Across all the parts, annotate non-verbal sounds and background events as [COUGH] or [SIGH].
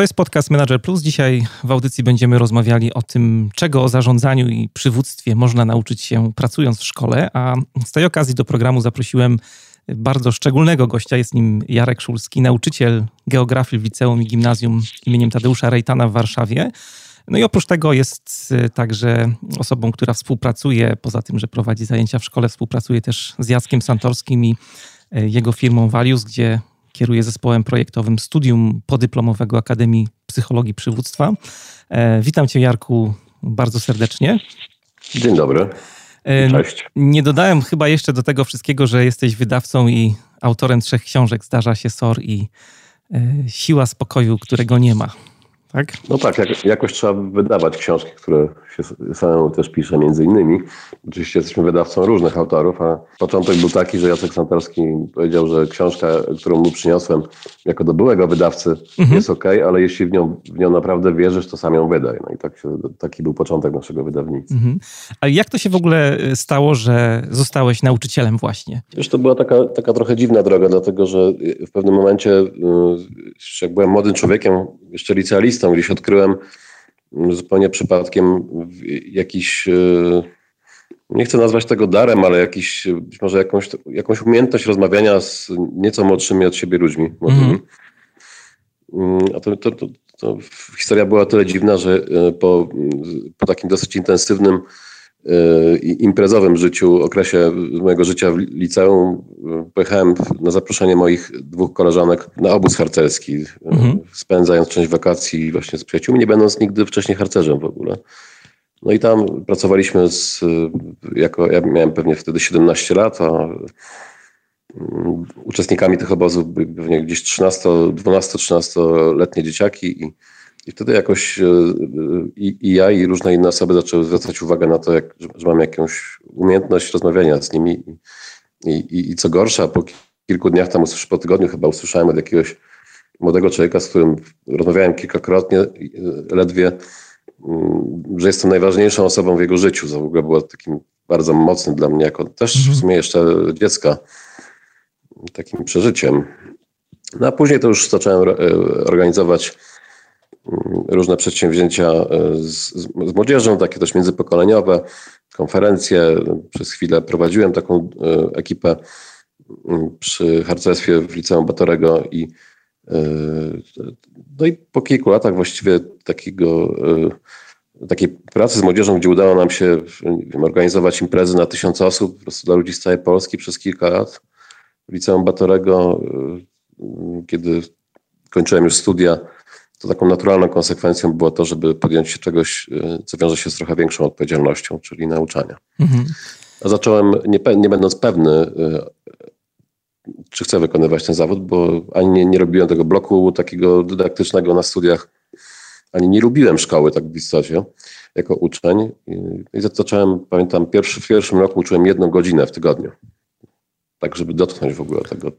To jest podcast Manager Plus. Dzisiaj w audycji będziemy rozmawiali o tym, czego o zarządzaniu i przywództwie można nauczyć się pracując w szkole. A z tej okazji do programu zaprosiłem bardzo szczególnego gościa. Jest nim Jarek Szulski, nauczyciel geografii w liceum i gimnazjum imieniem Tadeusza Rejtana w Warszawie. No i oprócz tego jest y, także osobą, która współpracuje, poza tym, że prowadzi zajęcia w szkole, współpracuje też z Jackiem Santorskim i y, jego firmą Valius, gdzie kieruje zespołem projektowym studium podyplomowego Akademii Psychologii Przywództwa. E, witam Cię, Jarku, bardzo serdecznie. Dzień dobry. E, Cześć. Nie dodałem chyba jeszcze do tego wszystkiego, że jesteś wydawcą i autorem trzech książek. Zdarza się SOR i e, Siła spokoju, którego nie ma tak? No tak, jak, jakoś trzeba wydawać książki, które się samemu też pisze między innymi. Oczywiście jesteśmy wydawcą różnych autorów, a początek był taki, że Jacek Santorski powiedział, że książka, którą mu przyniosłem jako do byłego wydawcy mhm. jest ok, ale jeśli w nią, w nią naprawdę wierzysz, to sam ją wydaj. No i tak się, taki był początek naszego wydawnictwa. Mhm. A jak to się w ogóle stało, że zostałeś nauczycielem właśnie? Wiesz, to była taka, taka trochę dziwna droga, dlatego że w pewnym momencie, y, jak byłem młodym człowiekiem, jeszcze licealistą, listą. Gdzieś odkryłem zupełnie przypadkiem jakiś, e, nie chcę nazwać tego darem, ale jakiś, być może jakąś, jakąś umiejętność rozmawiania z nieco młodszymi od siebie ludźmi. Mm. A to, to, to, to, historia była tyle dziwna, że e, po, po takim dosyć intensywnym imprezowym życiu, okresie mojego życia w liceum, pojechałem na zaproszenie moich dwóch koleżanek na obóz harcerski, mhm. spędzając część wakacji właśnie z przyjaciółmi, nie będąc nigdy wcześniej harcerzem w ogóle. No i tam pracowaliśmy z, jako, ja miałem pewnie wtedy 17 lat, a mm, uczestnikami tych obozów były pewnie gdzieś 13, 12-13-letnie dzieciaki i i wtedy jakoś e, i, i, ja, i różne inne osoby zaczęły zwracać uwagę na to, jak, że mam jakąś umiejętność rozmawiania z nimi. I, i, i co gorsza, po kilku dniach, tam po tygodniu chyba usłyszałem od jakiegoś młodego człowieka, z którym rozmawiałem kilkakrotnie, e, ledwie, mm, że jestem najważniejszą osobą w jego życiu. To w ogóle było takim bardzo mocnym dla mnie, jako też w mhm. sumie jeszcze dziecka, takim przeżyciem. No a później to już zacząłem e, organizować różne przedsięwzięcia e, z, z młodzieżą, takie też międzypokoleniowe, konferencje. Przez chwilę prowadziłem taką e, ekipę przy harcerstwie w Liceum Batorego i e, no i po kilku latach właściwie takiego, takiej pracy z młodzieżą, gdzie udało nam się wiem, organizować imprezy na tysiące osób po prostu dla ludzi z całej Polski przez kilka lat. W Liceum Batorego, kiedy kończyłem już studia, to taką naturalną konsekwencją było to, żeby podjąć się czegoś, e, co wiąże się z trochę większą odpowiedzialnością, czyli nauczania. Mhm. A zacząłem, nie, nie będąc pewny, e, czy chcę wykonywać ten zawód, bo ani nie, nie robiłem tego bloku takiego dydaktycznego na studiach, ani nie lubiłem szkoły tak w istocie jako uczeń. I zacząłem, pamiętam, pierwszy, w pierwszym roku uczyłem jedną godzinę w tygodniu. Tak, żeby dotknąć w ogóle tego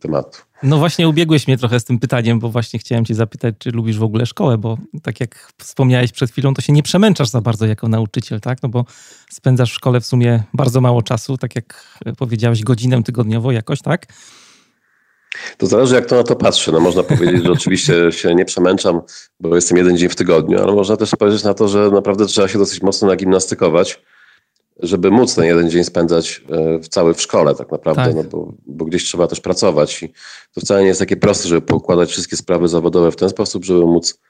tematu. No właśnie ubiegłeś mnie trochę z tym pytaniem, bo właśnie chciałem cię zapytać, czy lubisz w ogóle szkołę, bo tak jak wspomniałeś przed chwilą, to się nie przemęczasz za bardzo jako nauczyciel, tak? No bo spędzasz w szkole w sumie bardzo mało czasu, tak jak powiedziałeś, godzinę tygodniowo jakoś, tak? To zależy, jak to na to patrzy. No można powiedzieć, że oczywiście się nie przemęczam, bo jestem jeden dzień w tygodniu, ale można też spojrzeć na to, że naprawdę trzeba się dosyć mocno nagimnastykować żeby móc ten jeden dzień spędzać e, w cały w szkole tak naprawdę, tak. No bo, bo, gdzieś trzeba też pracować i to wcale nie jest takie proste, żeby poukładać wszystkie sprawy zawodowe w ten sposób, żeby móc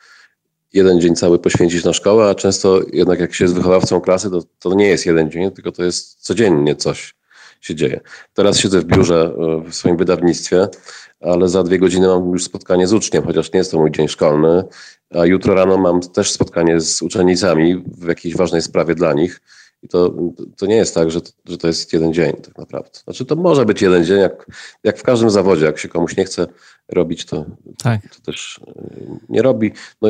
jeden dzień cały poświęcić na szkołę, a często jednak jak się jest wychowawcą klasy, to, to nie jest jeden dzień, tylko to jest codziennie coś się dzieje. Teraz siedzę w biurze e, w swoim wydawnictwie, ale za dwie godziny mam już spotkanie z uczniem, chociaż nie jest to mój dzień szkolny, a jutro rano mam też spotkanie z uczennicami w jakiejś ważnej sprawie dla nich I to, to nie jest tak, że to, że to jest jeden dzień tak naprawdę. Znaczy to może być jeden dzień, jak, jak w każdym zawodzie. Jak się komuś nie chce robić, to, tak. to też e, nie robi. No,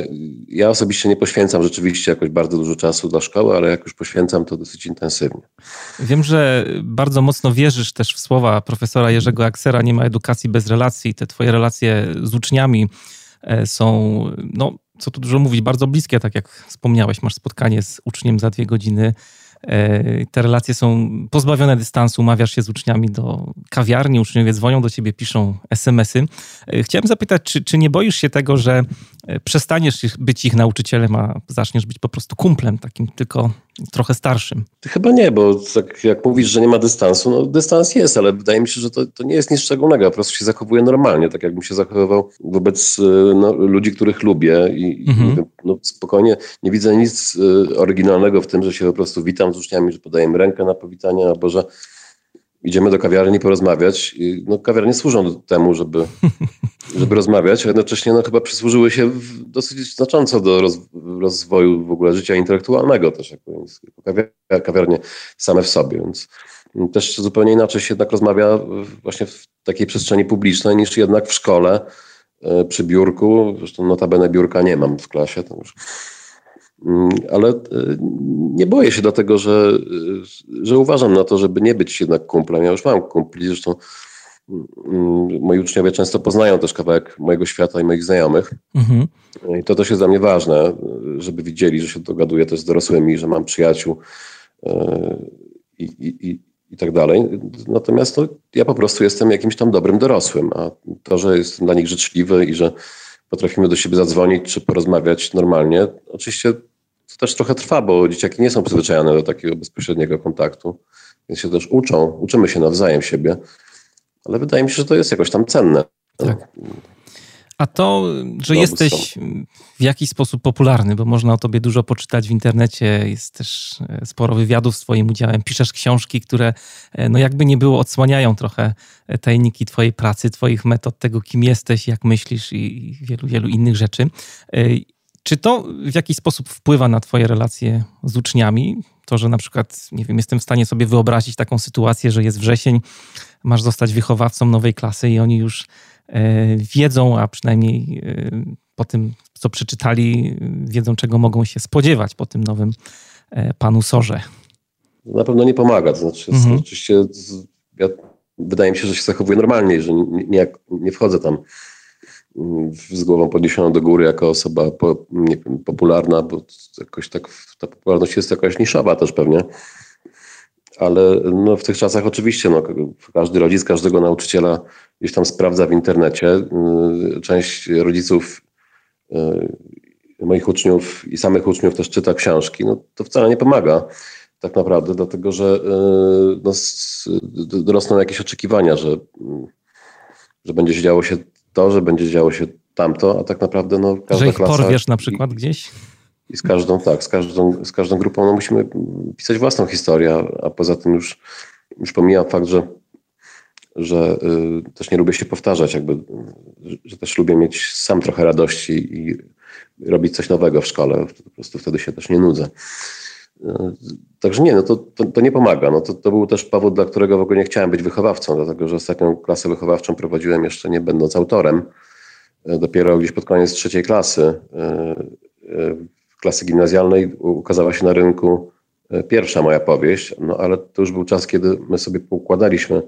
ja osobiście nie poświęcam rzeczywiście jakoś bardzo dużo czasu dla szkoły, ale jak już poświęcam, to dosyć intensywnie. Wiem, że bardzo mocno wierzysz też w słowa profesora Jerzego Aksera, nie ma edukacji bez relacji. Te twoje relacje z uczniami e, są, no, co tu dużo mówić, bardzo bliskie, tak jak wspomniałeś, masz spotkanie z uczniem za dwie godziny te relacje są pozbawione dystansu, umawiasz się z uczniami do kawiarni, uczniowie dzwonią do ciebie, piszą SMS-y. E, chciałem zapytać, czy, czy nie boisz się tego, że e, przestaniesz być ich nauczycielem, a zaczniesz być po prostu kumplem, takim tylko trochę starszym? Chyba nie, bo tak jak mówisz, że nie ma dystansu, no dystans jest, ale wydaje mi się, że to, to nie jest nic szczególnego, po prostu się zachowuje normalnie, tak jakbym się zachowywał wobec no, ludzi, których lubię i, mhm. no, spokojnie nie widzę nic oryginalnego w tym, że się po prostu witam z uczniami, że podajemy rękę na powitanie, albo że idziemy do kawiarni porozmawiać. I, no, kawiarnie służą temu, żeby, [LAUGHS] żeby rozmawiać, a jednocześnie no, chyba przysłużyły się dosyć znacząco do roz, rozwoju w ogóle życia intelektualnego też, jako, jako kawiarnie same w sobie, więc też zupełnie inaczej się jednak rozmawia właśnie w takiej przestrzeni publicznej niż jednak w szkole e, przy biurku. Zresztą notabene biurka nie mam w klasie. To już Mm, ale e, nie boję się dlatego, że, e, że uważam na to, żeby nie być jednak kumplem. Ja już mam kumpli, zresztą mm, moi uczniowie często poznają też kawałek mojego świata i moich znajomych. Mhm. I to też jest dla mnie ważne, żeby widzieli, że się dogaduję też z dorosłymi, że mam przyjaciół e, i, i, i tak dalej. Natomiast no, ja po prostu jestem jakimś tam dobrym dorosłym, a to, że jestem dla nich życzliwy i że potrafimy do siebie zadzwonić czy porozmawiać normalnie, oczywiście to też trochę trwa, bo dzieciaki nie są przyzwyczajone do takiego bezpośredniego kontaktu, więc się też uczą, uczymy się nawzajem siebie, ale wydaje mi się, że to jest jakoś tam cenne. Tak. A to, że jesteś w jakiś sposób popularny, bo można o tobie dużo poczytać w internecie, jest też e, sporo wywiadów z twoim udziałem, piszesz książki, które e, no jakby nie było, odsłaniają trochę e, tajniki twojej pracy, twoich metod, tego kim jesteś, jak myślisz i wielu, wielu innych rzeczy. Czy to w jakiś sposób wpływa na Twoje relacje z uczniami? To, że na przykład, nie wiem, jestem w stanie sobie wyobrazić taką sytuację, że jest wrzesień, masz zostać wychowawcą nowej klasy i oni już e, wiedzą, a przynajmniej e, po tym, co przeczytali, wiedzą, czego mogą się spodziewać po tym nowym e, panu Sorze. Na pewno nie pomaga. To znaczy, mhm. oczywiście ja, wydaje mi się, że się zachowuję normalnie, że nie, nie, nie wchodzę tam z głową podniesioną do góry jako osoba po, nie wiem, popularna, bo jakoś tak ta popularność jest jakaś niszowa też pewnie. Ale no, w tych czasach oczywiście no, każdy rodzic, każdego nauczyciela gdzieś tam sprawdza w internecie. Y, część rodziców y, moich uczniów i samych uczniów też czyta książki. No, to wcale nie pomaga tak naprawdę, dlatego że y, no, rosną jakieś oczekiwania, że, że będzie się działo się to, że będzie działo się tamto, a tak naprawdę no, każda że ich klasa... porwiesz na przykład i, gdzieś? I z każdą, tak, z każdą, z każdą grupą no, musimy pisać własną historię, a poza tym już, już pomijam fakt, że, że y, też nie lubię się powtarzać, jakby, że też lubię mieć sam trochę radości i robić coś nowego w szkole. Po prostu wtedy się też nie nudzę. Także nie, no to, to, to, nie pomaga. No to, to był też powód, dla którego w ogóle nie chciałem być wychowawcą, dlatego że ostatnią klasę wychowawczą prowadziłem jeszcze nie będąc autorem. E, dopiero gdzieś pod koniec trzeciej klasy, e, e, klasy gimnazjalnej, ukazała się na rynku pierwsza moja powieść, no ale to już był czas, kiedy my sobie poukładaliśmy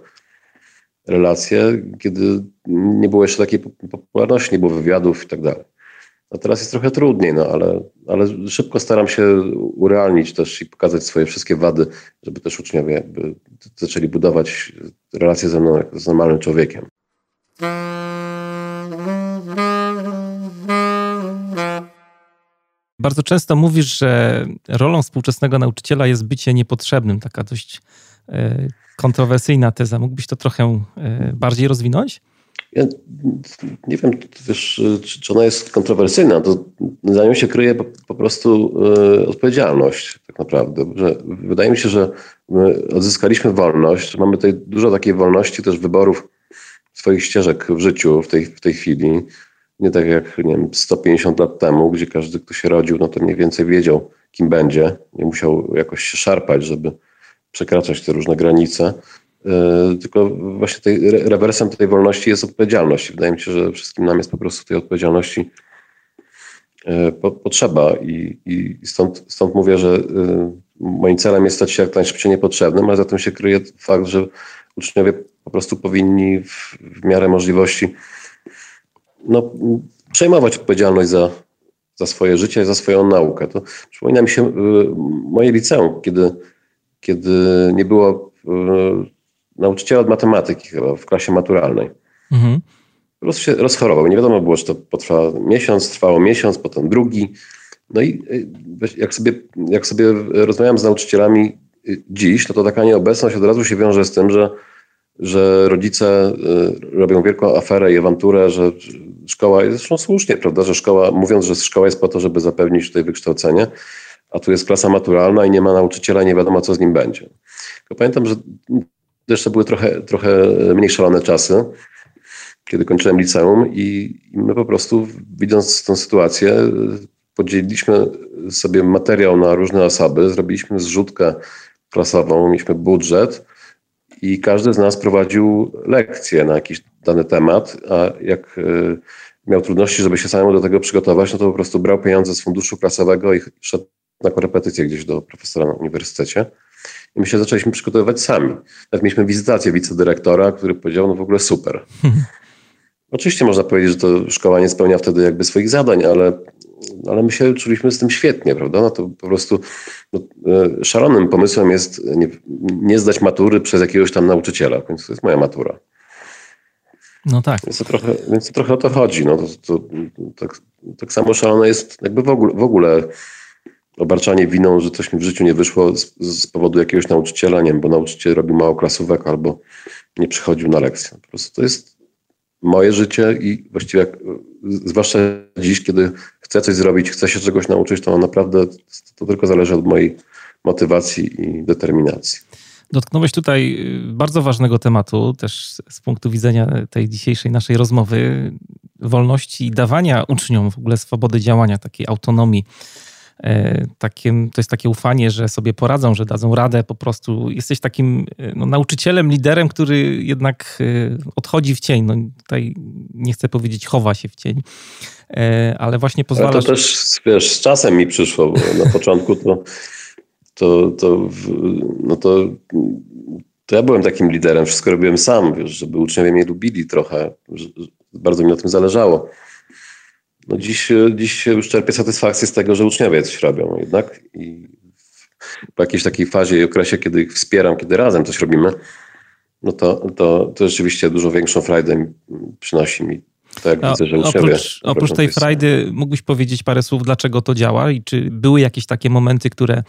relacje, kiedy nie było jeszcze takiej popularności, nie było wywiadów i tak dalej. A teraz jest trochę trudniej, no ale, ale szybko staram się urealnić też i pokazać swoje wszystkie wady, żeby też uczniowie jakby zaczęli budować relacje ze mną z normalnym człowiekiem. Bardzo często mówisz, że rolą współczesnego nauczyciela jest bycie niepotrzebnym. Taka dość e, kontrowersyjna teza. Mógłbyś to trochę e, bardziej rozwinąć? Ja nie wiem, wiesz, czy, ona jest kontrowersyjna. To za nią się kryje po, po prostu y, odpowiedzialność, tak naprawdę. Że wydaje mi się, że my odzyskaliśmy wolność. Mamy tutaj dużo takiej wolności też wyborów swoich ścieżek w życiu w tej, w tej chwili. Nie tak jak nie wiem, 150 lat temu, gdzie każdy, kto się rodził, no to mniej więcej wiedział, kim będzie, nie musiał jakoś się szarpać, żeby przekraczać te różne granice. E, tylko właśnie tej, rewersem tej wolności jest odpowiedzialność. Wydaje mi się, że wszystkim nam jest po prostu tej odpowiedzialności e, potrzeba i, i stąd, stąd mówię, że e, moim celem jest stać się jak najszybciej niepotrzebnym, ale za tym się kryje fakt, że uczniowie po prostu powinni w, w miarę możliwości no, przejmować odpowiedzialność za, za swoje życie i za swoją naukę. To przypomina mi się moje liceum, kiedy, kiedy nie było nauczyciela od matematyki chyba w klasie maturalnej. Mhm. Prostu się rozchorował. Nie wiadomo było, czy to potrwa miesiąc, trwało miesiąc, potem drugi. No i y, jak sobie, jak sobie rozmawiam z nauczycielami y, dziś, no to taka nieobecność od razu się wiąże z tym, że, że rodzice y, robią wielką aferę i awanturę, że szkoła, zresztą słusznie, prawda, że szkoła, mówiąc, że szkoła jest po to, żeby zapewnić tutaj wykształcenie, a tu jest klasa maturalna i nie ma nauczyciela, nie wiadomo, co z nim będzie. Tylko pamiętam, że jeszcze były trochę, trochę mniej szalone czasy, kiedy kończyłem liceum i, my po prostu, widząc tę sytuację, podzieliliśmy sobie materiał na różne osoby, zrobiliśmy zrzutkę klasową, mieliśmy budżet i każdy z nas prowadził lekcję na jakiś dany temat, a jak e, miał trudności, żeby się samemu do tego przygotować, no to po prostu brał pieniądze z funduszu klasowego i szedł na korepetycję gdzieś do profesora na uniwersytecie. I my się zaczęliśmy przygotowywać sami. Nawet mieliśmy wizytację wicedyrektora, który powiedział, no w ogóle super. [LAUGHS] Oczywiście można powiedzieć, że to szkoła nie spełnia wtedy jakby swoich zadań, ale, ale my się czuliśmy z tym świetnie, prawda? No to po prostu no, e, szalonym pomysłem jest nie, nie zdać matury przez jakiegoś tam nauczyciela, więc to jest moja matura. No tak. Więc to trochę, więc to trochę o to chodzi. No to, to, to tak, tak, samo szalone jest jakby w ogóle, w ogóle obarczanie winą, że coś mi w życiu nie wyszło z, z powodu jakiegoś nauczyciela, nie wiem, bo nauczyciel robił mało klasówek albo nie przychodził na lekcję. Po prostu to jest moje życie i właściwie jak, zwłaszcza dziś, kiedy chcę coś zrobić, chcę się czegoś nauczyć, to naprawdę to tylko zależy od mojej motywacji i determinacji. Dotknąłeś tutaj y, bardzo ważnego tematu, też z punktu widzenia tej dzisiejszej naszej rozmowy, wolności dawania uczniom w ogóle swobody działania, takiej autonomii takim, to jest takie ufanie, że sobie poradzą, że dadzą radę po prostu. Jesteś takim e, no, nauczycielem, liderem, który jednak e, odchodzi w cień. No, tutaj nie chcę powiedzieć chowa się w cień, ale właśnie pozwala... to też wiesz, z czasem mi przyszło, bo na [LAUGHS] początku to, to, to, no to, to ja byłem takim liderem, wszystko robiłem sam, wiesz, żeby uczniowie mnie lubili trochę, bardzo mi na tym zależało. No dziś, dziś już czerpię satysfakcję z tego, że uczniowie coś robią jednak i po jakiejś takiej fazie i okresie, kiedy ich wspieram, kiedy razem coś robimy, no to, to, to rzeczywiście dużo większą frajdę przynosi mi to jak widzę, że uczniowie... Oprócz, oprócz tej frajdy mógłbyś powiedzieć parę słów, dlaczego to działa i czy były jakieś takie momenty, które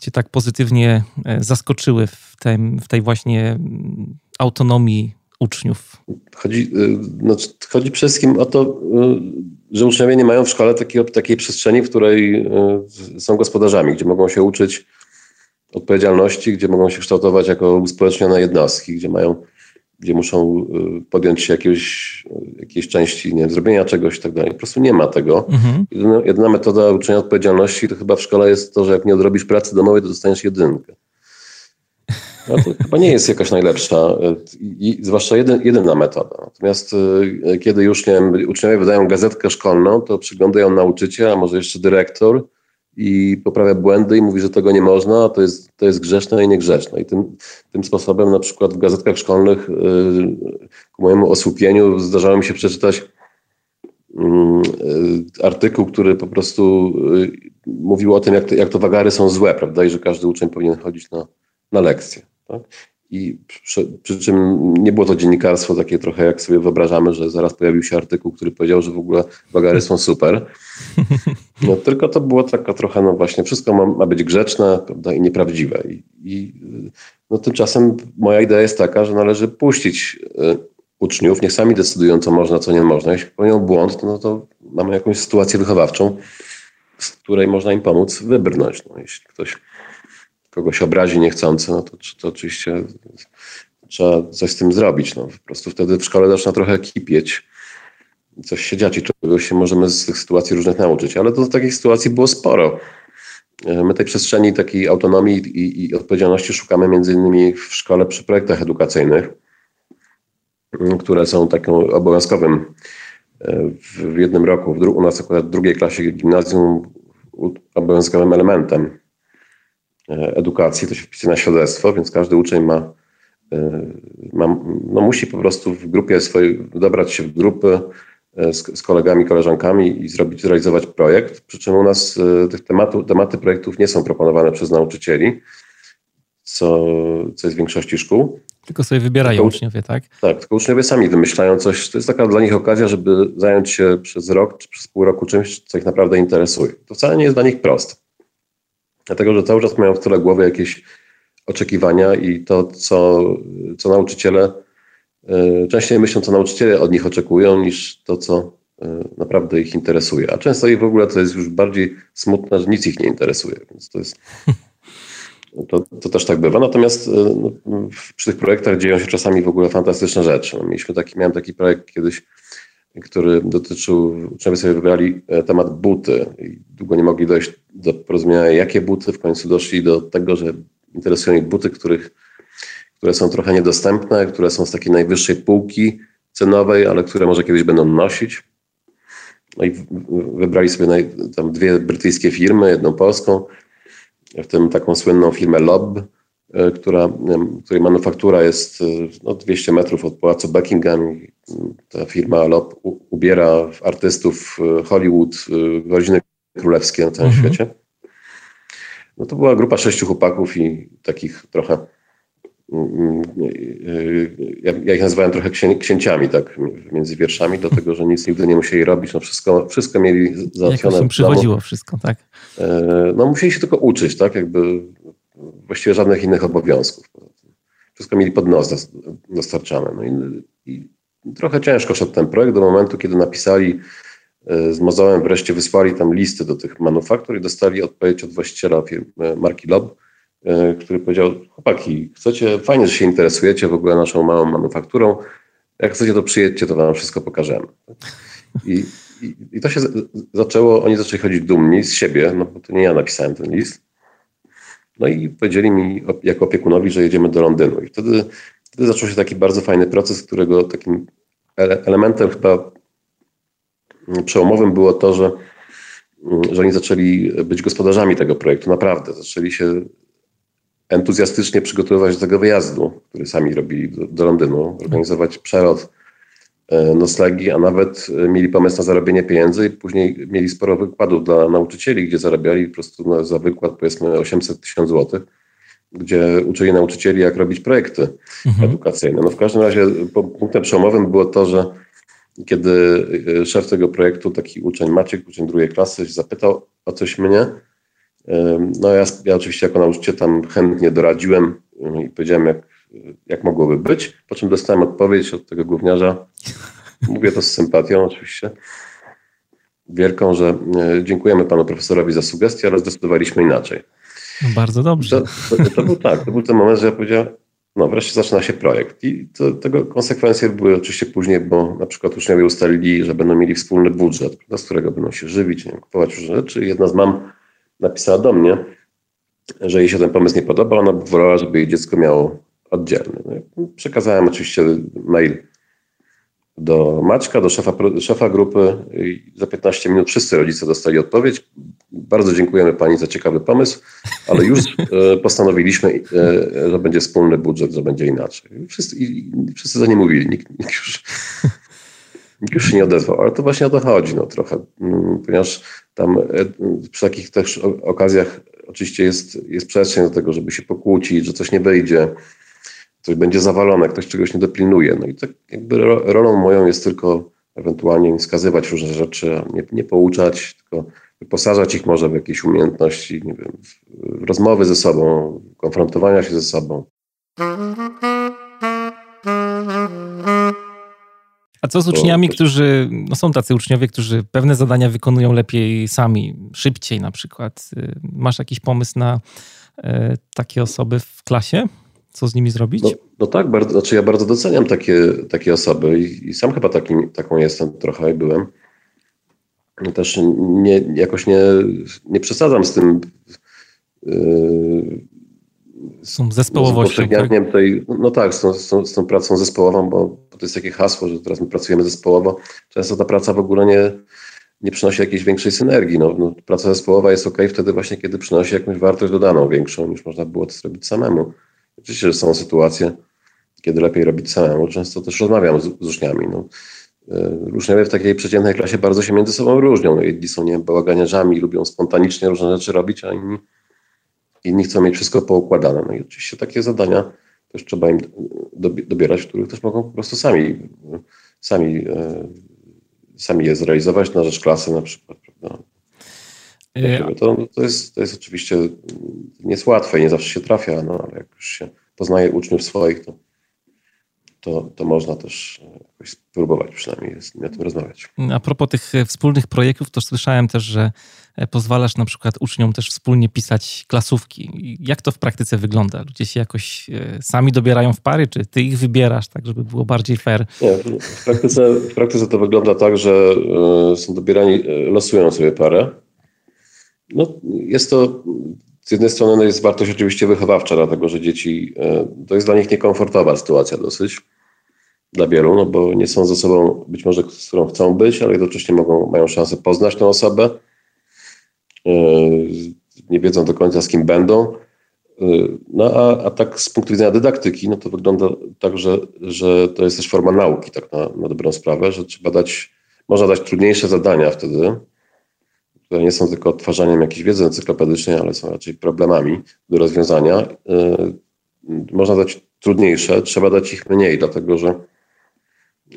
cię tak pozytywnie e, zaskoczyły w, tym, w tej właśnie mm, autonomii uczniów? Chodzi, no, chodzi przede wszystkim o to, że uczniowie nie mają w szkole takiej, takiej przestrzeni, w której y, są gospodarzami, gdzie mogą się uczyć odpowiedzialności, gdzie mogą się kształtować jako uspołecznione jednostki, gdzie mają, gdzie muszą podjąć się jakiegoś, jakiejś części, nie wiem, zrobienia czegoś i tak dalej. Po prostu nie ma tego. Mhm. Jedyna, jedyna metoda uczenia odpowiedzialności to chyba w szkole jest to, że jak nie odrobisz pracy domowej, to dostaniesz jedynkę. No to chyba nie jest jakaś najlepsza, i, zwłaszcza jeden, jedyna metoda. Natomiast y, kiedy już nie wiem, uczniowie wydają gazetkę szkolną, to przygląda ją nauczyciel, a może jeszcze dyrektor i poprawia błędy i mówi, że tego nie można, to jest, to jest grzeszne i niegrzeczne. I tym, tym sposobem na przykład w gazetkach szkolnych y, ku mojemu osłupieniu zdarzało mi się przeczytać mm, y, artykuł, który po prostu mówił o tym, jak to, jak to wagary są złe, prawda, i że każdy uczeń powinien chodzić na, na lekcję. Tak? I przy, przy, czym nie było to dziennikarstwo takie trochę, jak sobie wyobrażamy, że zaraz pojawił się artykuł, który powiedział, że w ogóle bagary są super. [LAUGHS] No, tylko to było taka trochę, no właśnie, wszystko ma, ma być grzeczne prawda, i nieprawdziwe. I, i no, tymczasem moja idea jest taka, że należy puścić y, uczniów, niech sami decydują, co można, co nie można. Jeśli popełnią błąd, no to mamy jakąś sytuację wychowawczą, z której można im pomóc wybrnąć. No, jeśli ktoś kogoś obrazi niechcący, no to, to oczywiście trzeba coś z tym zrobić. No, po prostu wtedy w szkole zaczyna trochę kipieć, coś się dziać i czegoś się możemy z tych sytuacji różnych nauczyć. Ale to takich sytuacji było sporo. my tej przestrzeni takiej autonomii i, i odpowiedzialności szukamy między innymi w szkole przy projektach edukacyjnych, które są takim obowiązkowym w jednym roku. U nas akurat w drugiej klasie gimnazjum obowiązkowym elementem edukacji, to się wpisuje na świadectwo, więc każdy uczeń ma, ma no musi po prostu w grupie swojej, dobrać się w grupy, E, z, z, kolegami, koleżankami i zrobić, zrealizować projekt. Przy czym u nas e, tych tematu, tematy projektów nie są proponowane przez nauczycieli, co, co jest w większości szkół. Tylko sobie wybierają tylko, uczniowie, tak? Tak, tylko uczniowie sami wymyślają coś. To jest taka dla nich okazja, żeby zająć się przez rok czy przez pół roku czymś, co ich naprawdę interesuje. To wcale nie jest dla nich proste. Dlatego, że cały czas mają w tyle głowy jakieś oczekiwania i to, co, co nauczyciele E, częściej myślą, co nauczyciele od nich oczekują, niż to, co e, naprawdę ich interesuje. A często ich w ogóle to jest już bardziej smutne, że nic ich nie interesuje. Więc to jest. [LAUGHS] To, to też tak bywa. Natomiast e, no, przy tych projektach dzieją się czasami w ogóle fantastyczne rzeczy. No, mieliśmy taki, miałem taki projekt kiedyś, który dotyczył, uczniowie sobie wybrali temat buty i długo nie mogli dojść do porozumienia, jakie buty. W końcu doszli do tego, że interesują ich buty, których które są trochę niedostępne, które są z takiej najwyższej półki cenowej, ale które może kiedyś będą nosić. No i wybrali sobie tam dwie brytyjskie firmy, jedną polską, w tym taką słynną firmę Lob, e, która, której manufaktura jest e, no, 200 metrów od pałacu Buckingham. Ta firma Lob ubiera artystów e, Hollywood, rodziny królewskie na całym mhm. świecie. No to była grupa sześciu chłopaków i takich trochę ja, ja ich nazywałem trochę księ, księciami, tak, między wierszami, dlatego, że nic nigdy nie musieli robić, no wszystko, wszystko mieli załatwione. Jak im przychodziło wszystko, tak? E, no musieli się tylko uczyć, tak, jakby właściwie żadnych innych obowiązków. Wszystko mieli pod nos dostarczane. No i, i trochę ciężko szedł ten projekt do momentu, kiedy napisali e, z mozołem, wreszcie wysłali tam listy do tych manufaktur i dostali odpowiedź od właściciela firmy, marki Lob, E, który powiedział, chłopaki, chcecie, fajnie, że się interesujecie w ogóle naszą małą manufakturą, jak chcecie to przyjedźcie, to wam wszystko pokażemy. I, i, i to się zaczęło, oni zaczęli chodzić dumni z siebie, no bo to nie ja napisałem ten list. No i powiedzieli mi jako opiekunowi, że jedziemy do Londynu. I wtedy, wtedy zaczął się taki bardzo fajny proces, którego takim elementem chyba przełomowym było to, że, że oni zaczęli być gospodarzami tego projektu. Naprawdę. Zaczęli się entuzjastycznie przygotowywać do tego wyjazdu, który sami robili do, do Londynu, organizować przelot e, noclegi, a nawet e, mieli pomysł na zarobienie pieniędzy i później mieli sporo wykładów dla nauczycieli, gdzie zarabiali po prostu za wykład powiedzmy 800 tysięcy złotych, gdzie uczyli nauczycieli, jak robić projekty mhm. edukacyjne. No w każdym razie punktem przełomowym było to, że kiedy e, szef tego projektu, taki uczeń Maciek, uczeń drugiej klasy, zapytał o coś mnie, no ja, ja oczywiście jako nauczyciel tam chętnie doradziłem i powiedziałem, jak, jak mogłoby być, po czym dostałem odpowiedź od tego gówniarza, mówię to z sympatią oczywiście, wielką, że e, dziękujemy panu profesorowi za sugestię, ale zdecydowaliśmy inaczej. No bardzo dobrze. To, to, to, był tak, to był ten moment, że ja powiedziałem, no wreszcie zaczyna się projekt. I to, tego konsekwencje były oczywiście później, bo na przykład uczniowie ustalili, że będą mieli wspólny budżet, z którego będą się żywić, nie kupować różne rzeczy. Jedna z mam napisała do mnie, że jej się ten pomysł nie podoba, ona wolała, żeby jej dziecko miało oddzielny. No przekazałem oczywiście mail do Maćka, do szefa, szefa grupy i za 15 minut wszyscy rodzice dostali odpowiedź. Bardzo dziękujemy Pani za ciekawy pomysł, ale już [LAUGHS] e, postanowiliśmy, e, że będzie wspólny budżet, że będzie inaczej. Wszyscy, wszyscy za nie mówili, nikt, nikt już [LAUGHS] nikt już się nie odezwał, ale to właśnie o to chodzi no, trochę, mm, ponieważ tam e, przy takich też okazjach oczywiście jest, jest przestrzeń do tego, żeby się pokłócić, że coś nie wyjdzie, coś będzie zawalone, ktoś czegoś nie dopilnuje. No i tak jakby rolą moją jest tylko ewentualnie wskazywać różne rzeczy, nie, nie pouczać, tylko wyposażać ich może w jakieś umiejętności, nie wiem, w rozmowy ze sobą, konfrontowania się ze sobą. A co z uczniami, którzy, no są tacy uczniowie, którzy pewne zadania wykonują lepiej sami, szybciej na przykład. Y, masz jakiś pomysł na e, takie osoby w klasie? Co z nimi zrobić? No, no tak, bardzo, znaczy ja bardzo doceniam takie, takie osoby i, i sam chyba takim, taką jestem trochę i byłem. Też nie, jakoś nie, nie przesadzam z tym z tą zespołowością. Z tak? tej, no tak, z tą, z, tą, z tą pracą zespołową, bo to jest takie hasło, że teraz my pracujemy zespołowo. Często ta praca w ogóle nie, nie przynosi jakiejś większej synergii. No, no, praca zespołowa jest ok wtedy właśnie, kiedy przynosi jakąś wartość dodaną większą, niż można było to zrobić samemu. Oczywiście, że są sytuacje, kiedy lepiej robić samemu. Często też rozmawiam z, z uczniami. No. Uczniowie w takiej przeciętnej klasie bardzo się między sobą różnią. No, jedni są nie bałaganiarzami, lubią spontanicznie różne rzeczy robić, a inni, inni chcą mieć wszystko poukładane. No i oczywiście takie zadania też trzeba im dobierać, których też mogą po prostu sami, sami, e, sami je zrealizować na rzecz klasy na przykład. Prawda? E, to, to, jest, to jest oczywiście nie jest łatwe i nie zawsze się trafia, no, ale jak już się poznaje uczniów swoich, to to, to można też jakoś spróbować przynajmniej z nimi o tym rozmawiać. A propos tych e, wspólnych projektów, to słyszałem też, że e, pozwalasz na przykład uczniom też wspólnie pisać klasówki. Jak to w praktyce wygląda? Ludzie się jakoś e, sami dobierają w pary, czy ty ich wybierasz, tak żeby było bardziej fair? Nie, w praktyce, w praktyce to wygląda tak, że są dobierani, losują sobie parę. No, jest to z jednej strony no jest wartość oczywiście wychowawcza, dlatego że dzieci, e, to jest dla nich niekomfortowa sytuacja dosyć, dla wielu, no bo nie są ze sobą być może, z którą chcą być, ale jednocześnie mogą, mają szansę poznać tę osobę, e, nie wiedzą do końca z kim będą. E, no a, a tak z punktu widzenia dydaktyki, no to wygląda tak, że, że to jest też forma nauki, tak na, na dobrą sprawę, że trzeba dać, można dać trudniejsze zadania wtedy, które nie są tylko odtwarzaniem jakiejś wiedzy encyklopedycznej, ale są raczej problemami do rozwiązania, y, można dać trudniejsze, trzeba dać ich mniej, dlatego że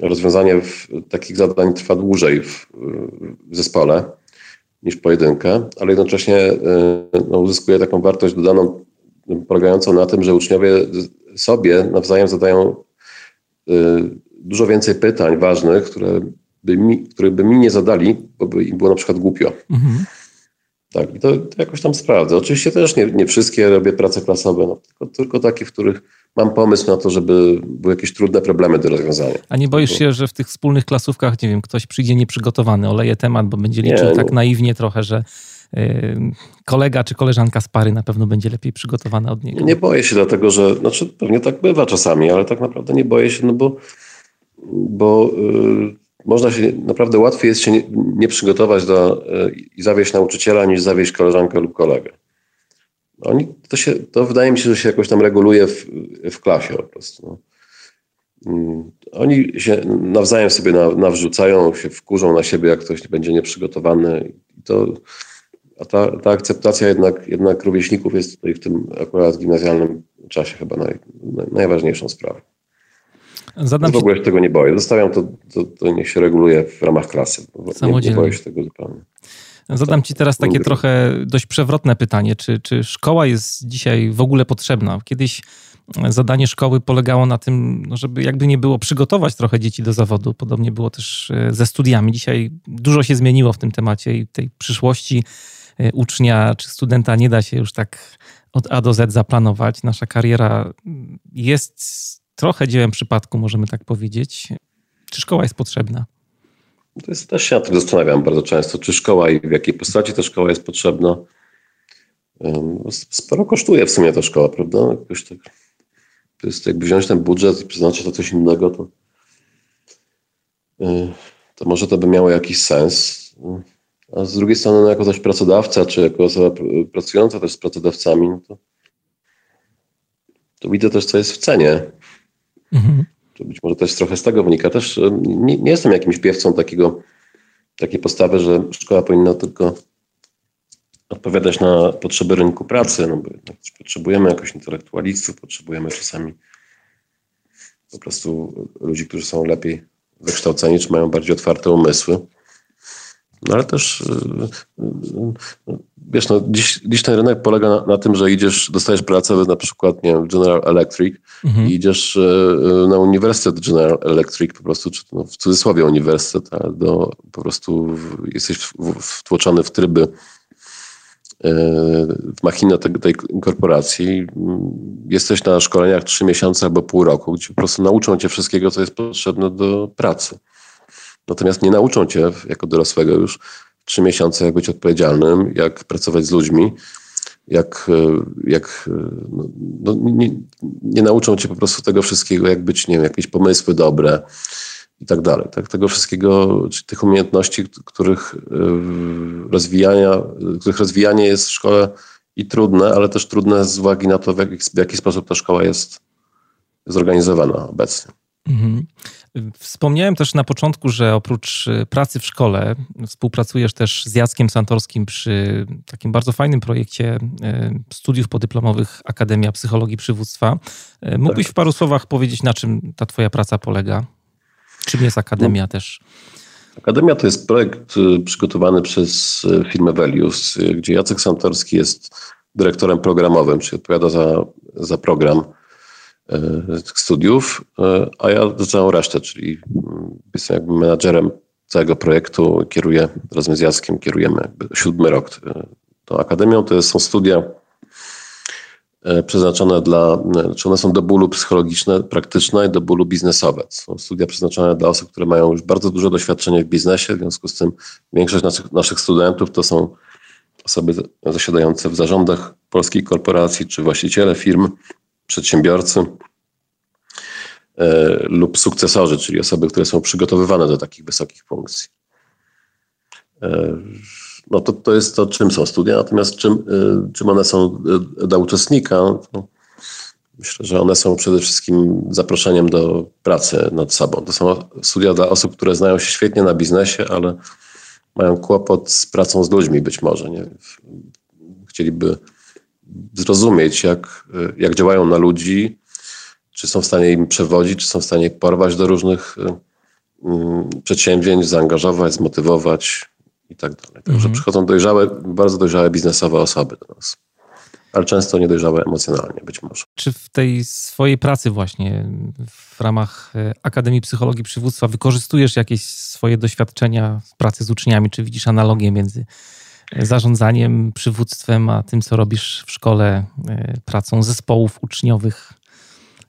rozwiązanie takich zadań trwa dłużej w, w zespole niż pojedynkę, ale jednocześnie y, no, uzyskuje taką wartość dodaną polegającą na tym, że uczniowie sobie nawzajem zadają y, dużo więcej pytań ważnych, które by mi, których by mi nie zadali, bo by im było na przykład głupio. Mhm. Tak, i to, to, jakoś tam sprawdzę. Oczywiście też nie, nie wszystkie robię prace klasowe, no, tylko, tylko takie, w których mam pomysł na to, żeby były jakieś trudne problemy do rozwiązania. A nie boisz się, że w tych wspólnych klasówkach, nie wiem, ktoś przyjdzie nieprzygotowany, oleje temat, bo będzie liczył nie, tak no. naiwnie trochę, że yy, kolega czy koleżanka z pary na pewno będzie lepiej przygotowana od niego? Nie boję się, dlatego że, znaczy pewnie tak bywa czasami, ale tak naprawdę nie boję się, no bo, bo yy, można się, naprawdę łatwiej jest się nie, nie przygotować do, e, i zawieść nauczyciela, niż zawieść koleżankę lub kolegę. Oni, to, się, to wydaje mi się, że się jakoś tam reguluje w, w klasie po prostu. No. Mm, oni się nawzajem sobie na, nawrzucają, się wkurzą na siebie, jak ktoś będzie nieprzygotowany. I to, a ta, ta akceptacja jednak, jednak rówieśników jest tutaj w tym akurat gimnazjalnym czasie chyba naj, najważniejszą sprawą. Zadam w ogóle się tego nie boję. Zostawiam to, to, to niech się reguluje w ramach klasy. Nie, nie boję się tego zupełnie. Zadam Ci teraz takie trochę dość przewrotne pytanie. Czy, czy szkoła jest dzisiaj w ogóle potrzebna? Kiedyś zadanie szkoły polegało na tym, no, żeby jakby nie było przygotować trochę dzieci do zawodu. Podobnie było też e, ze studiami. Dzisiaj dużo się zmieniło w tym temacie i tej przyszłości e, ucznia czy studenta nie da się już tak od A do Z zaplanować. Nasza kariera jest trochę dziełem przypadku, możemy tak powiedzieć. Czy szkoła jest potrzebna? To jest, też się tym zastanawiam bardzo często, czy szkoła i w jakiej postaci ta szkoła jest potrzebna. Sporo kosztuje w sumie ta szkoła, prawda? Jakoś tak, to jest jakby wziąć ten budżet i przeznaczyć na coś innego, to, y, to może to by miało jakiś sens. A z drugiej strony, no, jako też pracodawca, czy jako osoba pracująca też z pracodawcami, no to, to widzę też, co jest w cenie. Mhm. Być może też trochę z tego wynika. Też e, nie, nie jestem jakimś piewcą takiego, takiej postawy, że szkoła powinna tylko odpowiadać na potrzeby rynku pracy, no bo potrzebujemy jakoś intelektualistów, potrzebujemy czasami po prostu ludzi, którzy są lepiej wykształceni, czy mają bardziej otwarte umysły. No ale też, y, y, y, wiesz, no, dziś, dziś ten rynek polega na, na, tym, że idziesz, dostajesz pracę na przykład, nie wiem, General Electric mhm. i idziesz na Uniwersytet General Electric po prostu, czy no, w cudzysłowie uniwersytet, do, po prostu w, jesteś wtłoczony w tryby w machinę tej, tej korporacji. Jesteś na szkoleniach trzy miesiące albo pół roku, gdzie po prostu nauczą cię wszystkiego, co jest potrzebne do pracy. Natomiast nie nauczą cię jako dorosłego już trzy miesiące, jak być odpowiedzialnym, jak pracować z ludźmi, jak, jak no, no, nie, nie, nauczą cię po prostu tego wszystkiego, jak być, nie wiem, jakieś pomysły dobre i tak dalej. Tak? Tego wszystkiego, tych umiejętności, których rozwijania, których rozwijanie jest w szkole i trudne, ale też trudne z uwagi na to, w jaki, w jaki sposób ta szkoła jest zorganizowana obecnie. Mhm. Wspomniałem też na początku, że oprócz y, pracy w szkole współpracujesz też z Jackiem Santorskim przy takim bardzo fajnym projekcie y, studiów podyplomowych Akademia Psychologii Przywództwa. Y, mógłbyś tak. w paru słowach powiedzieć, na czym ta twoja praca polega? Czym jest Akademia no. też? Akademia to jest projekt przygotowany przez firmę Velius, gdzie Jacek Santorski jest dyrektorem programowym, czyli odpowiada za, za program studiów, e, a ja całą resztę, czyli mm, jestem jakby menadżerem całego projektu, kieruję razem z Jackiem, kierujemy jakby siódmy rok e, tą akademią. To są studia przeznaczone dla, czy one są do bólu psychologiczne, praktyczne i do bólu biznesowe. Są studia przeznaczone dla osób, które mają już bardzo duże doświadczenie w biznesie, w związku z tym większość naszych, naszych studentów to są osoby zasiadające w zarządach polskich korporacji czy właściciele firm, przedsiębiorcy e, lub sukcesorzy, czyli osoby, które są przygotowywane do takich wysokich funkcji. E, no to, to jest to, czym są studia, natomiast czym, e, czym one są dla uczestnika, myślę, że one są przede wszystkim zaproszeniem do pracy nad sobą. To są studia dla osób, które znają się świetnie na biznesie, ale mają kłopot z pracą z ludźmi być może. Nie? Chcieliby zrozumieć, jak, jak działają na ludzi, czy są w stanie im przewodzić, czy są w stanie porwać do różnych um, przedsięwzięć, zaangażować, zmotywować i tak dalej. Także mhm. przychodzą dojrzałe, bardzo dojrzałe biznesowe osoby do nas. Ale często niedojrzałe emocjonalnie, być może. Czy w tej swojej pracy właśnie w ramach e, Akademii Psychologii Przywództwa wykorzystujesz jakieś swoje doświadczenia z pracy z uczniami? Czy widzisz analogię między zarządzaniem, przywództwem, a tym, co robisz w szkole, e, pracą zespołów uczniowych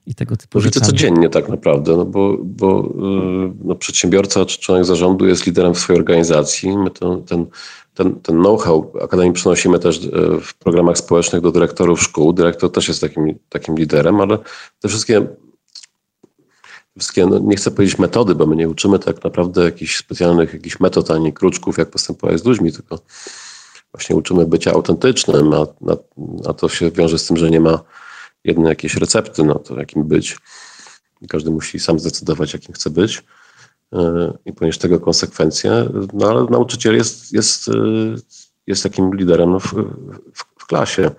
i tego typu rzeczy. Widzę codziennie tak naprawdę, no bo, bo e, no, przedsiębiorca czy członek zarządu jest liderem w swojej organizacji. My to, ten, ten, ten know-how Akademii przenosimy też e, w programach społecznych do dyrektorów szkół. Dyrektor też jest takim, takim liderem, ale te wszystkie wszystkie, no nie chcę powiedzieć metody, bo my nie uczymy tak naprawdę jakichś specjalnych jakichś metod ani kruczków, jak postępować z ludźmi, tylko właśnie uczymy bycia autentycznym, a, a, a to się wiąże z tym, że nie ma jednej jakiejś recepty na to, jakim być. Każdy musi sam zdecydować, jakim chce być e, i ponieść tego konsekwencje. No ale nauczyciel jest, jest, e, jest takim liderem w, w, w klasie.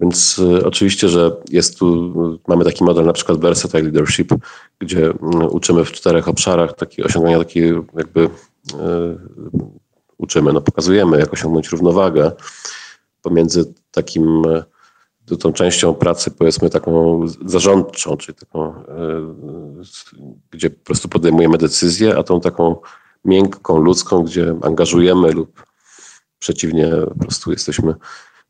Więc e, oczywiście, że jest tu, mamy taki model na przykład Versatile Leadership, gdzie uczymy w czterech obszarach taki, osiągania takiej jakby uczymy, no pokazujemy, jak osiągnąć równowagę pomiędzy takim e, tą częścią pracy, powiedzmy taką zarządczą, czyli taką, e, gdzie po prostu podejmujemy decyzje, a tą taką miękką, ludzką, gdzie angażujemy lub przeciwnie, po prostu jesteśmy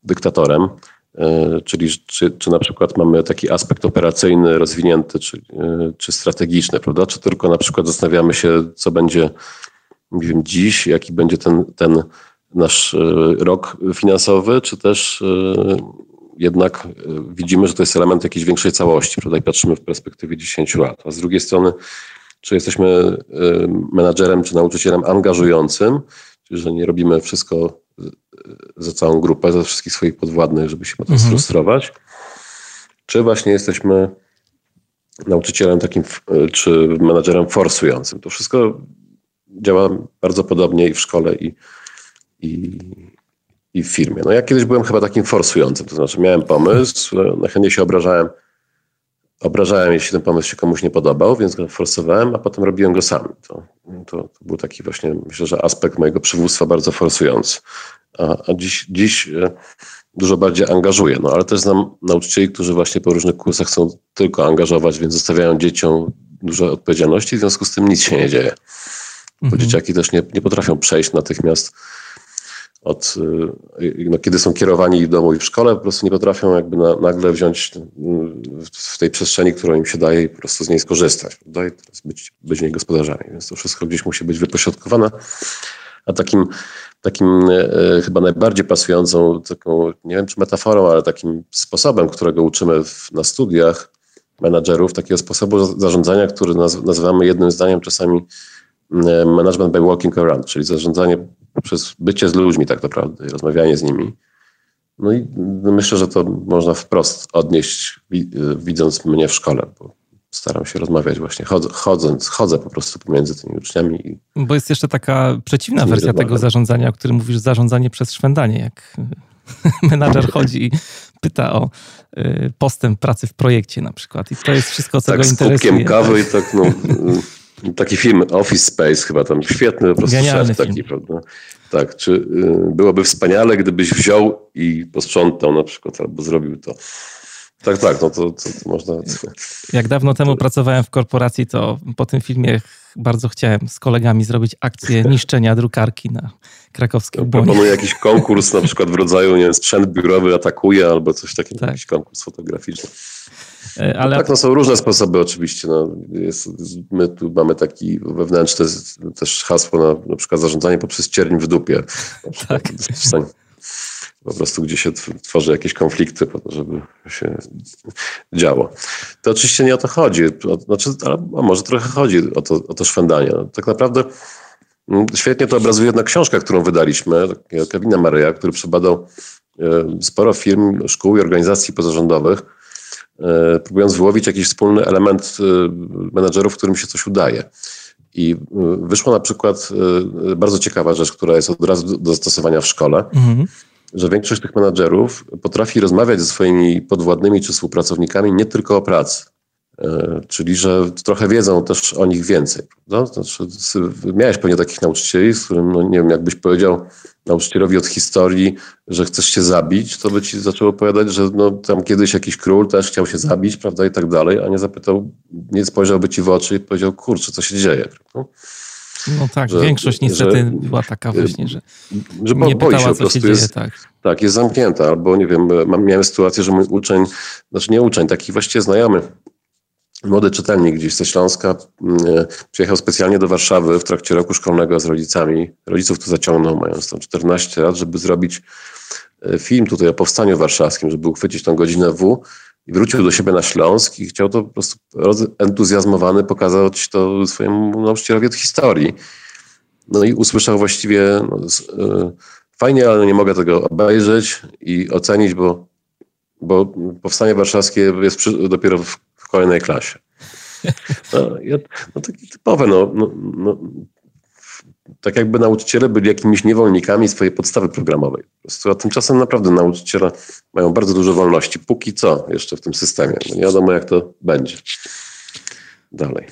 dyktatorem. E, czyli czy, czy na przykład mamy taki aspekt operacyjny rozwinięty, czy, czy strategiczny, prawda? Czy tylko na przykład zastanawiamy się, co będzie nie wiem, dziś, jaki będzie ten, ten nasz e, rok finansowy, czy też e, jednak e, widzimy, że to jest element jakiejś większej całości, prawda? I patrzymy w perspektywie 10 lat. A z drugiej strony, czy jesteśmy menadżerem czy nauczycielem angażującym, czyli że nie robimy wszystko za całą grupę, za wszystkich swoich podwładnych, żeby się potem mhm. sfrustrować, czy właśnie jesteśmy nauczycielem takim, czy menadżerem forsującym. To wszystko działa bardzo podobnie i w szkole, i, i, i w firmie. No ja kiedyś byłem chyba takim forsującym, to znaczy miałem pomysł, najchętniej się obrażałem, obrażałem, jeśli ten pomysł się komuś nie podobał, więc go forsowałem, a potem robiłem go sam. To, to, to był taki właśnie, myślę, że aspekt mojego przywództwa bardzo forsujący. A, a dziś, dziś e, dużo bardziej angażuję, no ale też znam nauczycieli, którzy właśnie po różnych kursach chcą tylko angażować, więc zostawiają dzieciom dużo odpowiedzialności, w związku z tym nic się nie dzieje. Bo mhm. dzieciaki też nie, nie potrafią przejść natychmiast od, y, no, kiedy są kierowani w domu i w szkole, po prostu nie potrafią jakby na, nagle wziąć y, w tej przestrzeni, którą im się daje i po prostu z niej skorzystać. Prawda? I teraz być, być gospodarzami. Więc to wszystko gdzieś musi być wypośrodkowane. A takim, takim e, chyba najbardziej pasującą, taką, nie wiem czy metaforą, ale takim sposobem, którego uczymy w, na studiach menadżerów, takiego sposobu zarządzania, który naz, nazywamy jednym zdaniem czasami management by walking around, czyli zarządzanie przez bycie z ludźmi tak naprawdę, rozmawianie z nimi. No i myślę, że to można wprost odnieść, widząc mnie w szkole, bo staram się rozmawiać właśnie, chodząc, chodzę po prostu pomiędzy tymi uczniami. Bo jest jeszcze taka przeciwna wersja tego zarządzania, o którym mówisz, zarządzanie przez szwendanie, jak [LAUGHS] menadżer chodzi i pyta o y, postęp pracy w projekcie na przykład. I to jest wszystko, co tak, go interesuje. z kubkiem kawy tak? i tak, no, y, [LAUGHS] taki film Office Space chyba tam, świetny po prostu Genialny szef taki, prawda? Tak, czy y, byłoby wspaniale, gdybyś wziął i posprzątał na przykład, albo zrobił to. Tak, tak, no to, to, to można. Jak dawno temu pracowałem w korporacji, to po tym filmie bardzo chciałem z kolegami zrobić akcję [LAUGHS] niszczenia drukarki na krakowskiej Błonie. Proponuję jakiś [LAUGHS] konkurs na przykład w rodzaju, nie wiem, sprzęt biurowy atakuje albo coś takiego, tak. jakiś konkurs fotograficzny. E, no ale... No tak, no są różne sposoby oczywiście. No, jest, my tu mamy taki wewnętrzny też hasło na, na przykład zarządzanie poprzez cierń w dupie. Tak po prostu gdzie się tworzy jakieś konflikty po to, żeby się działo. To oczywiście nie o to chodzi, znaczy, a może trochę chodzi o to, o to szwendanie. No, tak naprawdę mm, świetnie to obrazuje jedna książka, którą wydaliśmy, Kevina Maryja, który przebadał e, sporo firm, szkół i organizacji pozarządowych, próbując wyłowić jakiś wspólny element e, menedżerów, którym się coś udaje. I wyszła na przykład bardzo ciekawa rzecz, która jest od razu do zastosowania w szkole. Mhm że większość tych menadżerów potrafi rozmawiać ze swoimi podwładnymi czy współpracownikami nie tylko o pracy. E, czyli, że trochę wiedzą też o nich więcej. Prawda? Znaczy, miałeś pewnie takich nauczycieli, z którym, no nie wiem, jakbyś powiedział nauczycielowi od historii, że chcesz się zabić, to by ci zaczął opowiadać, że no, tam kiedyś jakiś król też chciał się zabić, prawda, i tak dalej, a nie zapytał, nie spojrzałby ci w oczy i powiedział, kurczę, co się dzieje. Prawda? No tak, że, większość niestety że, była taka właśnie, że, że nie boi pytała, się, po prostu dzieje, jest, tak. tak, jest zamknięta, albo nie wiem, miałem sytuację, że mój uczeń, znaczy nie uczeń, taki właściwie znajomy, młody czytelnik gdzieś ze Śląska, mm, przyjechał specjalnie do Warszawy w trakcie roku szkolnego z rodzicami. Rodziców tu zaciągnął, mając tam 14 lat, żeby zrobić e, film tutaj o powstaniu warszawskim, żeby uchwycić tą godzinę W i wrócił do siebie na Śląsk i chciał to po prostu entuzjazmowany pokazać to swojemu nauczycielowi od historii. No i usłyszał właściwie no, e, fajnie, ale nie mogę tego obejrzeć i ocenić, bo, bo powstanie warszawskie jest przy, dopiero w, w kolejnej klasie. No, no takie typowe, no, no, no, tak jakby nauczyciele byli jakimiś niewolnikami swojej podstawy programowej. A tymczasem naprawdę nauczyciele mają bardzo dużo wolności. Póki co jeszcze w tym systemie. No nie wiadomo jak to będzie dalej.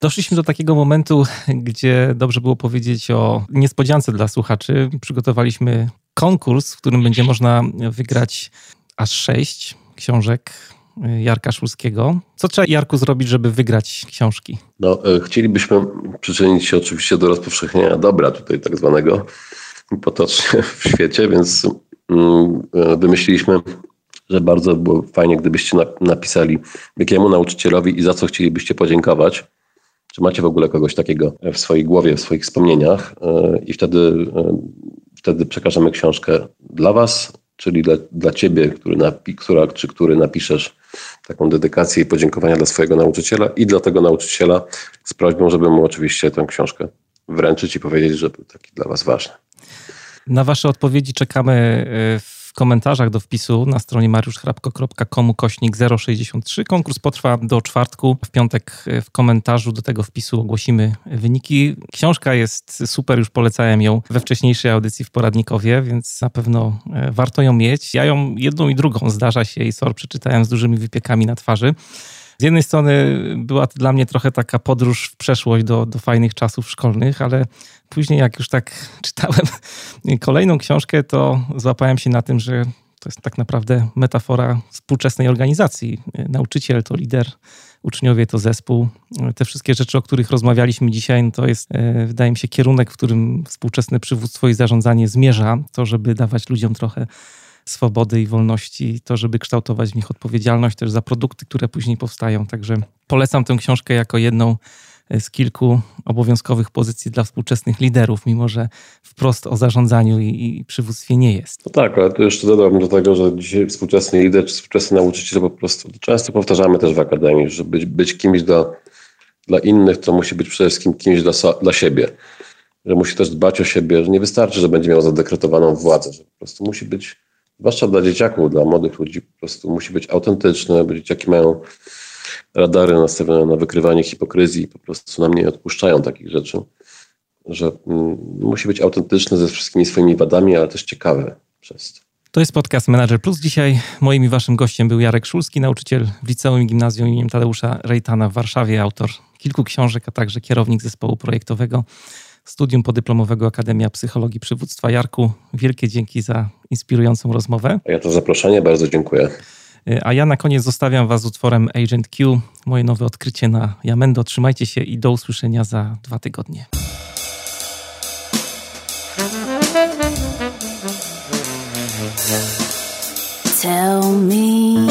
Doszliśmy do takiego momentu, gdzie dobrze było powiedzieć o niespodziance dla słuchaczy. Przygotowaliśmy konkurs, w którym będzie można wygrać aż sześć książek Jarka Szulskiego. Co trzeba, Jarku, zrobić, żeby wygrać książki? No, e, chcielibyśmy przyczynić się oczywiście do rozpowszechnienia dobra tutaj tak zwanego potocznie w świecie, więc mm, e, wymyśliliśmy, że bardzo było fajnie, gdybyście napisali jakiemu nauczycielowi i za co chcielibyście podziękować. Czy macie w ogóle kogoś takiego w swojej głowie, w swoich wspomnieniach e, i wtedy, wtedy przekażemy książkę dla was, czyli dla, dla ciebie, który napi, która, czy który napiszesz taką dedykację i podziękowania dla swojego nauczyciela i dla tego nauczyciela z prośbą, żeby mu oczywiście tę książkę wręczyć i powiedzieć, że był taki dla was ważny. Na wasze odpowiedzi czekamy w komentarzach do wpisu na stronie mariuszchrapko.com kośnik 063. Konkurs potrwa do czwartku. W piątek e, w komentarzu do tego wpisu ogłosimy wyniki. Książka jest super, już polecałem ją we wcześniejszej audycji w Poradnikowie, więc na pewno e, warto ją mieć. Ja ją jedną i drugą zdarza się i SOR przeczytałem z dużymi wypiekami na twarzy. Z jednej strony była to dla mnie trochę taka podróż w przeszłość do, do fajnych czasów szkolnych, ale później jak już tak [LAUGHS] czytałem kolejną książkę, to złapałem się na tym, że to jest tak naprawdę metafora współczesnej organizacji. Nauczyciel to lider, uczniowie to zespół. Te wszystkie rzeczy, o których rozmawialiśmy dzisiaj, no to jest, e, wydaje mi się, kierunek, w którym współczesne przywództwo i zarządzanie zmierza. To, żeby dawać ludziom trochę swobody i wolności, to żeby kształtować w nich odpowiedzialność też za produkty, które później powstają. Także polecam tę książkę jako jedną z kilku obowiązkowych pozycji dla współczesnych liderów, mimo że wprost o zarządzaniu i, i przywództwie nie jest. No tak, ale tu jeszcze dodałbym do tego, że dzisiaj współczesny lider czy współczesny nauczyciel po prostu, często powtarzamy też w akademii, że być, być kimś dla, dla innych to musi być przede wszystkim kimś dla, dla siebie. Że musi też dbać o siebie, że nie wystarczy, że będzie miał zadekretowaną władzę, że po prostu musi być, zwłaszcza dla dzieciaków, dla młodych ludzi, po prostu musi być autentyczny, bo dzieciaki mają radary nastawione na wykrywanie hipokryzji i po prostu nam nie odpuszczają takich rzeczy, że mm, musi być autentyczny ze wszystkimi swoimi wadami, ale też ciekawy przez to. To jest podcast Manager Plus. Dzisiaj moim i waszym gościem był Jarek Szulski, nauczyciel w liceum i gimnazjum im. Tadeusza Rejtana w Warszawie, autor kilku książek, a także kierownik zespołu projektowego studium podyplomowego Akademia Psychologii Przywództwa. Jarku, wielkie dzięki za inspirującą rozmowę. A ja to zaproszenie, bardzo dziękuję. A ja na koniec zostawiam Was z utworem Agent Q, moje nowe odkrycie na Jamendo. Trzymajcie się i do usłyszenia za dwa tygodnie. Tell me,